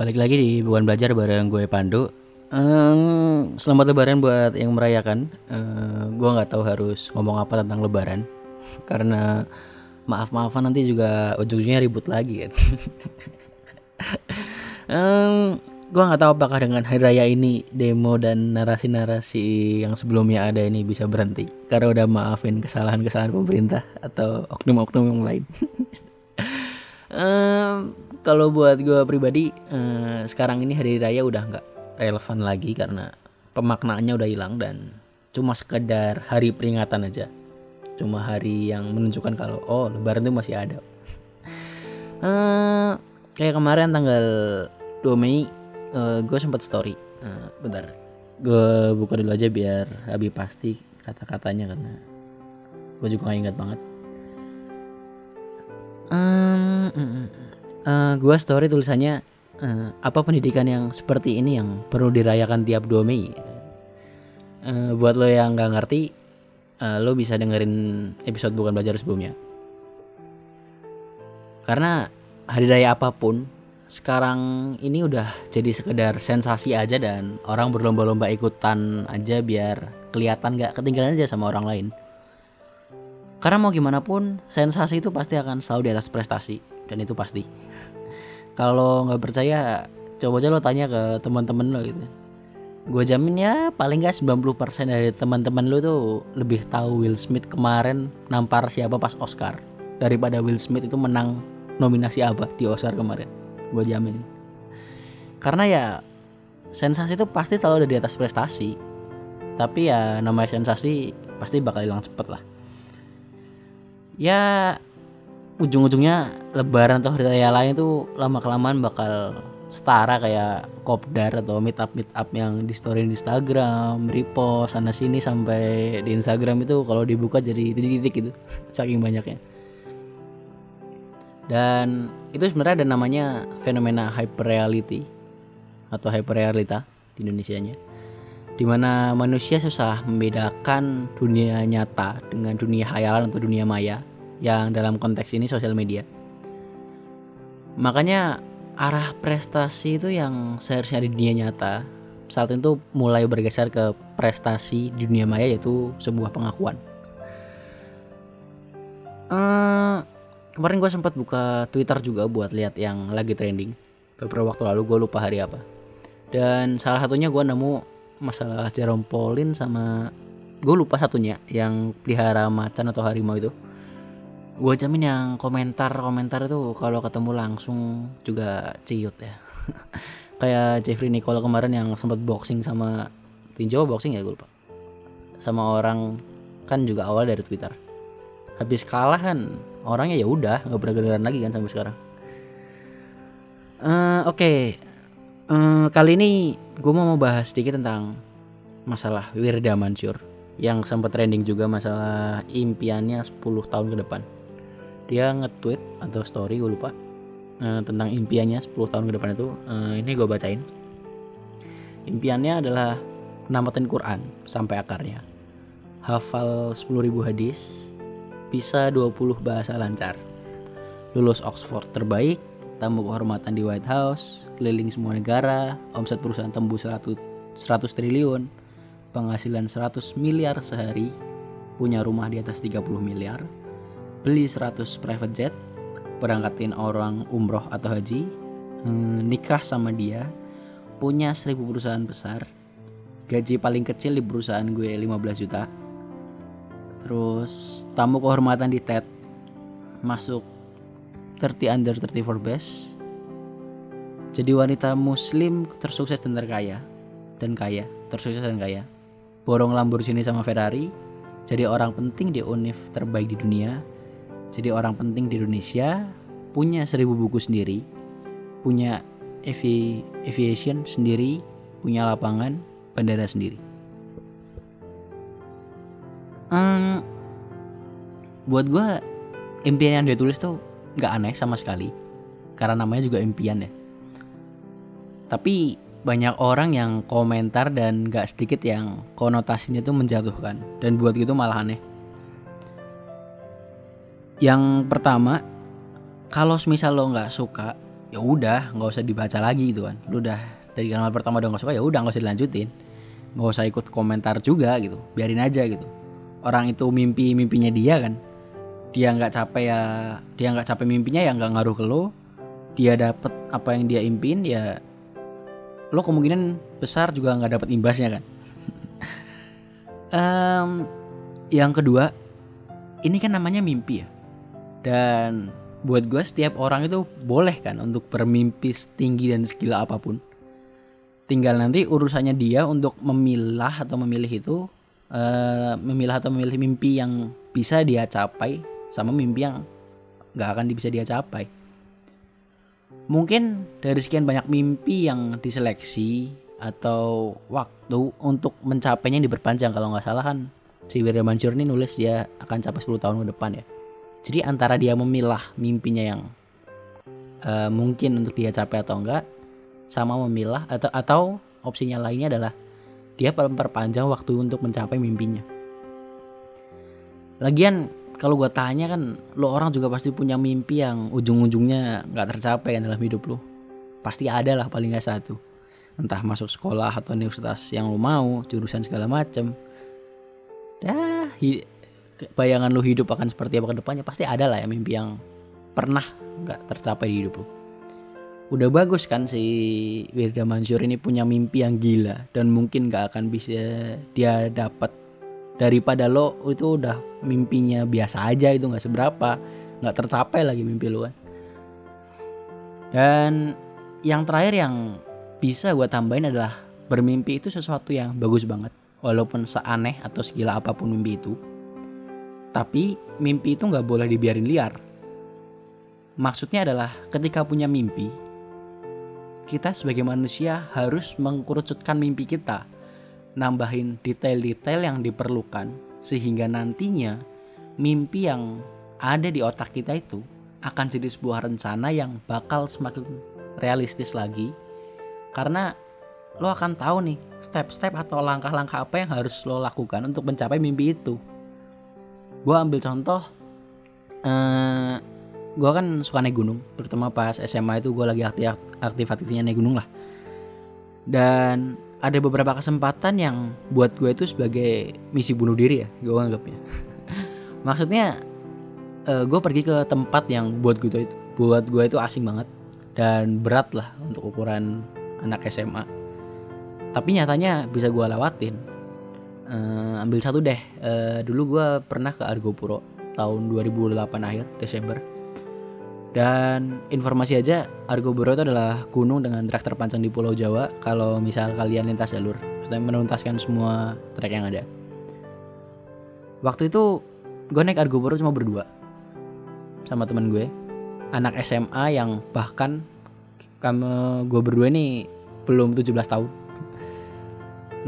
Balik lagi di Bukan Belajar bareng gue Pandu. Ehm, selamat Lebaran buat yang merayakan. Eh, gue nggak tahu harus ngomong apa tentang Lebaran karena maaf-maafan nanti juga ujung-ujungnya ribut lagi kan. Ehm, gue nggak tahu apakah dengan hari raya ini demo dan narasi-narasi yang sebelumnya ada ini bisa berhenti karena udah maafin kesalahan-kesalahan pemerintah atau oknum-oknum yang lain. Ehm, kalau buat gue pribadi eh, sekarang ini hari raya udah nggak relevan lagi karena pemaknaannya udah hilang dan cuma sekedar hari peringatan aja. Cuma hari yang menunjukkan kalau oh lebaran itu masih ada. Eh, kayak kemarin tanggal 2 Mei gue sempat story. Eh, bentar gue buka dulu aja biar lebih pasti kata-katanya karena gue juga gak ingat banget. Em, mm, mm, mm. gue story tulisannya eh, apa pendidikan yang seperti ini yang perlu dirayakan tiap 2 Mei? Eh, buat lo yang nggak ngerti eh, lo bisa dengerin episode bukan belajar sebelumnya. Karena hari raya apa pun sekarang ini udah jadi sekedar sensasi aja dan orang berlomba-lomba ikutan aja biar kelihatan nggak ketinggalan aja sama orang lain. Karena mau gimana pun sensasi itu pasti akan selalu di atas prestasi dan itu pasti. Kalau nggak percaya coba aja lo tanya ke teman-teman lo gitu. Gue jamin ya paling nggak 90% dari teman-teman lo tuh lebih tahu Will Smith kemarin nampar siapa pas Oscar daripada Will Smith itu menang nominasi apa di Oscar kemarin. Gue jamin. Karena ya sensasi itu pasti selalu ada di atas prestasi. Tapi ya namanya sensasi pasti bakal hilang cepet lah ya ujung-ujungnya lebaran atau hari raya lain tuh lama kelamaan bakal setara kayak kopdar atau meet up meet up yang di story di Instagram, repost sana sini sampai di Instagram itu kalau dibuka jadi titik-titik gitu saking banyaknya. Dan itu sebenarnya ada namanya fenomena hyperreality atau hyperrealita di Indonesianya di mana manusia susah membedakan dunia nyata dengan dunia hayalan atau dunia maya yang dalam konteks ini sosial media. Makanya arah prestasi itu yang seharusnya di dunia nyata saat itu mulai bergeser ke prestasi di dunia maya yaitu sebuah pengakuan. Eh, kemarin gue sempat buka Twitter juga buat lihat yang lagi trending beberapa waktu lalu gue lupa hari apa. Dan salah satunya gue nemu masalah Jerome Pauline sama gue lupa satunya yang pelihara macan atau harimau itu gue jamin yang komentar komentar itu kalau ketemu langsung juga ciut ya. Kayak Jeffrey Nicole kemarin yang sempat boxing sama tinjau boxing ya gue lupa. Sama orang kan juga awal dari Twitter. Habis kalah kan orangnya ya udah nggak bergerak lagi kan sampai sekarang. Eh, oke. Eh, kali ini gue mau bahas sedikit tentang masalah Wirda Mansur yang sempat trending juga masalah impiannya 10 tahun ke depan. Dia nge-tweet atau story gue lupa eh, tentang impiannya 10 tahun ke depan itu. Eh, ini gue bacain. Impiannya adalah penamatin Quran sampai akarnya. Hafal 10.000 hadis, bisa 20 bahasa lancar. Lulus Oxford terbaik, tamu kehormatan di White House, keliling semua negara, omset perusahaan tembus 100, 100 triliun, penghasilan 100 miliar sehari, punya rumah di atas 30 miliar, beli 100 private jet, berangkatin orang umroh atau haji, eh, nikah sama dia, punya 1000 perusahaan besar, gaji paling kecil di perusahaan gue 15 juta, terus tamu kehormatan di TED, masuk 30 under 34 best. Jadi wanita muslim tersukses dan terkaya dan kaya tersukses dan kaya. Borong Lamborghini sama Ferrari jadi orang penting di univ terbaik di dunia jadi orang penting di Indonesia punya seribu buku sendiri punya avi- aviation sendiri punya lapangan bandara sendiri. Hmm, buat gua impian yang dia tulis tuh nggak aneh sama sekali karena namanya juga impian ya. Tapi banyak orang yang komentar dan gak sedikit yang konotasinya tuh menjatuhkan dan buat gitu malah aneh yang pertama kalau misal lo nggak suka ya udah nggak usah dibaca lagi gitu kan. Lu udah dari kalimat pertama udah nggak suka ya udah nggak usah dilanjutin. Nggak usah ikut komentar juga gitu biarin aja gitu. Orang itu mimpi mimpinya dia kan. Dia nggak capek ya dia nggak capek mimpinya ya nggak ngaruh ke lo. Dia dapet apa yang dia impin ya lo kemungkinan besar juga nggak dapet imbasnya kan. Um, yang kedua ini kan namanya mimpi ya dan buat gue setiap orang itu boleh kan untuk bermimpi setinggi dan segila apa pun. Tinggal nanti urusannya dia untuk memilah atau memilih itu uh, memilah atau memilih mimpi yang bisa dia capai sama mimpi yang nggak akan bisa dia capai. Mungkin dari sekian banyak mimpi yang diseleksi atau waktu untuk mencapainya yang diperpanjang kalau nggak salah kan. Si Wirya Mansur ini nulis dia akan capai 10 tahun ke depan ya jadi antara dia memilah mimpinya yang uh, mungkin untuk dia capai atau enggak, sama memilah atau atau opsinya lainnya adalah dia memperpanjang waktu untuk mencapai mimpinya. Lagian kalau gue tanya kan lo orang juga pasti punya mimpi yang ujung-ujungnya nggak tercapai kan dalam hidup lo. Pasti ada lah paling nggak satu. Entah masuk sekolah atau universitas yang lo mau, jurusan segala macem. Dah, bayangan lu hidup akan seperti apa ke depannya pasti ada lah ya mimpi yang pernah nggak tercapai di hidup lu udah bagus kan si Wirda Mansur ini punya mimpi yang gila dan mungkin gak akan bisa dia dapat. Daripada lo itu udah mimpinya biasa aja itu nggak seberapa nggak tercapai lagi mimpi lo kan. Dan yang terakhir yang bisa gue tambahin adalah bermimpi itu sesuatu yang bagus banget. Walaupun seaneh atau segila apa pun mimpi itu tapi mimpi itu nggak boleh dibiarin liar. Maksudnya adalah ketika punya mimpi, kita sebagai manusia harus mengkerucutkan mimpi kita, nambahin detail-detail yang diperlukan sehingga nantinya mimpi yang ada di otak kita itu akan jadi sebuah rencana yang bakal semakin realistis lagi karena lo akan tahu nih step-step atau langkah-langkah apa yang harus lo lakukan untuk mencapai mimpi itu gue ambil contoh eh, gue kan suka naik gunung terutama pas SMA itu gue lagi aktif aktif aktifnya naik gunung lah. Dan ada beberapa kesempatan yang buat gue itu sebagai misi bunuh diri ya gue anggapnya. Maksudnya eh, gue pergi ke tempat yang buat gue itu buat gue itu asing banget dan berat lah untuk ukuran anak SMA tapi nyatanya bisa gue lewatin uh, ambil satu deh. Uh, dulu gue pernah ke Argopuro tahun 2008 akhir Desember. Dan informasi aja Argopuro itu adalah gunung dengan trek terpanjang di Pulau Jawa kalau misal kalian lintas jalur. Sudah menuntaskan semua trek yang ada. Waktu itu gue naik Argopuro cuma berdua sama temen gue. Anak SMA yang bahkan kamu gue berdua ini belum 17 tahun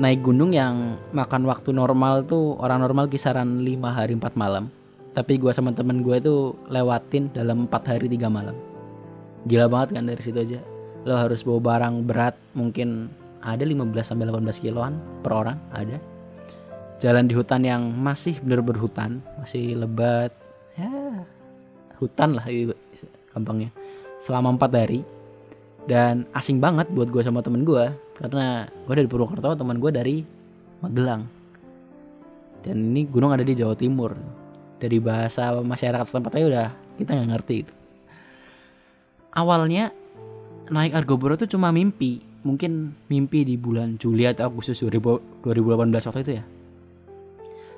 naik gunung yang makan waktu normal tuh orang normal kisaran 5 hari 4 malam. Tapi gue sama temen gue itu lewatin dalam 4 hari 3 malam. Gila banget kan dari situ aja. Lo harus bawa barang berat mungkin ada 15 sampai 18 kiloan per orang ada. Jalan di hutan yang masih bener-bener hutan masih lebat ya hutan lah gampangnya. Selama 4 hari dan asing banget buat gue sama temen gue karena gue dari Purwokerto teman gue dari Magelang. Dan ini gunung ada di Jawa Timur. Dari bahasa masyarakat setempat aja udah kita nggak ngerti itu. Awalnya naik Argoboro itu cuma mimpi. Mungkin mimpi di bulan Juli atau Agustus 2018 waktu itu ya.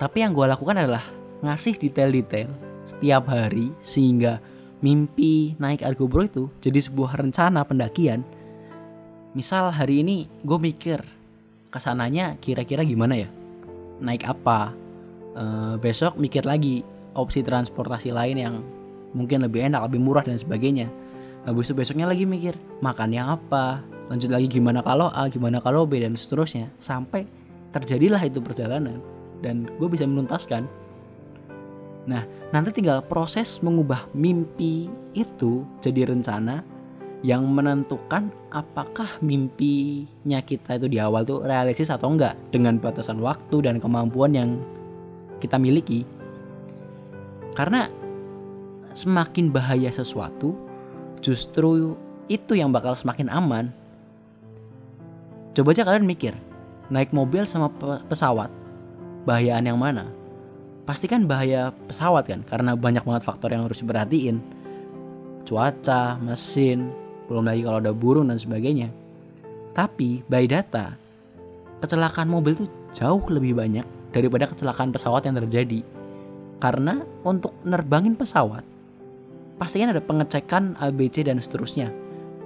Tapi yang gue lakukan adalah ngasih detail-detail setiap hari sehingga mimpi naik Argo Bro itu jadi sebuah rencana pendakian. Misal hari ini gue mikir ke sananya kira-kira gimana ya? Naik apa? E, besok mikir lagi opsi transportasi lain yang mungkin lebih enak, lebih murah dan sebagainya. Habis itu besoknya lagi mikir makannya apa, lanjut lagi gimana kalau A, gimana kalau B dan seterusnya sampai terjadilah itu perjalanan dan gue bisa menuntaskan Nah, nanti tinggal proses mengubah mimpi itu jadi rencana yang menentukan apakah mimpinya kita itu di awal tuh realistis atau enggak dengan batasan waktu dan kemampuan yang kita miliki. Karena semakin bahaya sesuatu, justru itu yang bakal semakin aman coba aja kalian mikir naik mobil sama pesawat bahayaan yang mana pasti kan bahaya pesawat kan karena banyak banget faktor yang harus diperhatiin. Cuaca mesin belum lagi kalau ada burung dan sebagainya. Tapi by data kecelakaan mobil itu jauh lebih banyak daripada kecelakaan pesawat yang terjadi. Karena untuk nerbangin pesawat pasti kan ada pengecekan ABC dan seterusnya.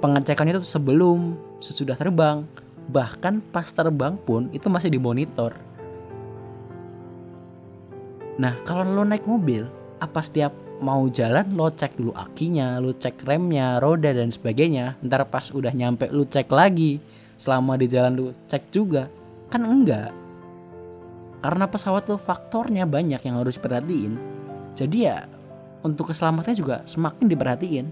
Pengecekan itu sebelum sesudah terbang bahkan pas terbang pun itu masih dimonitor nah kalau lo naik mobil apa setiap mau jalan lo cek dulu akinya lo cek remnya roda dan sebagainya. Ntar pas udah nyampe lo cek lagi. Selama di jalan lo cek juga. Kan enggak. Karena pesawat tuh faktornya banyak yang harus diperhatiin. Jadi ya untuk keselamatannya juga semakin diperhatiin.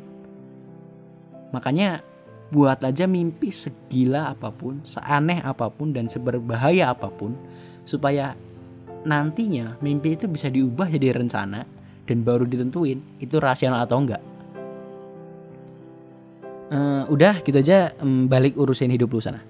Makanya buat aja mimpi segila apa pun, seaneh apa pun dan seberbahaya apa pun supaya nantinya mimpi itu bisa diubah jadi rencana dan baru ditentuin itu rasional atau enggak. Uh, udah gitu aja um, balik urusin hidup lu sana.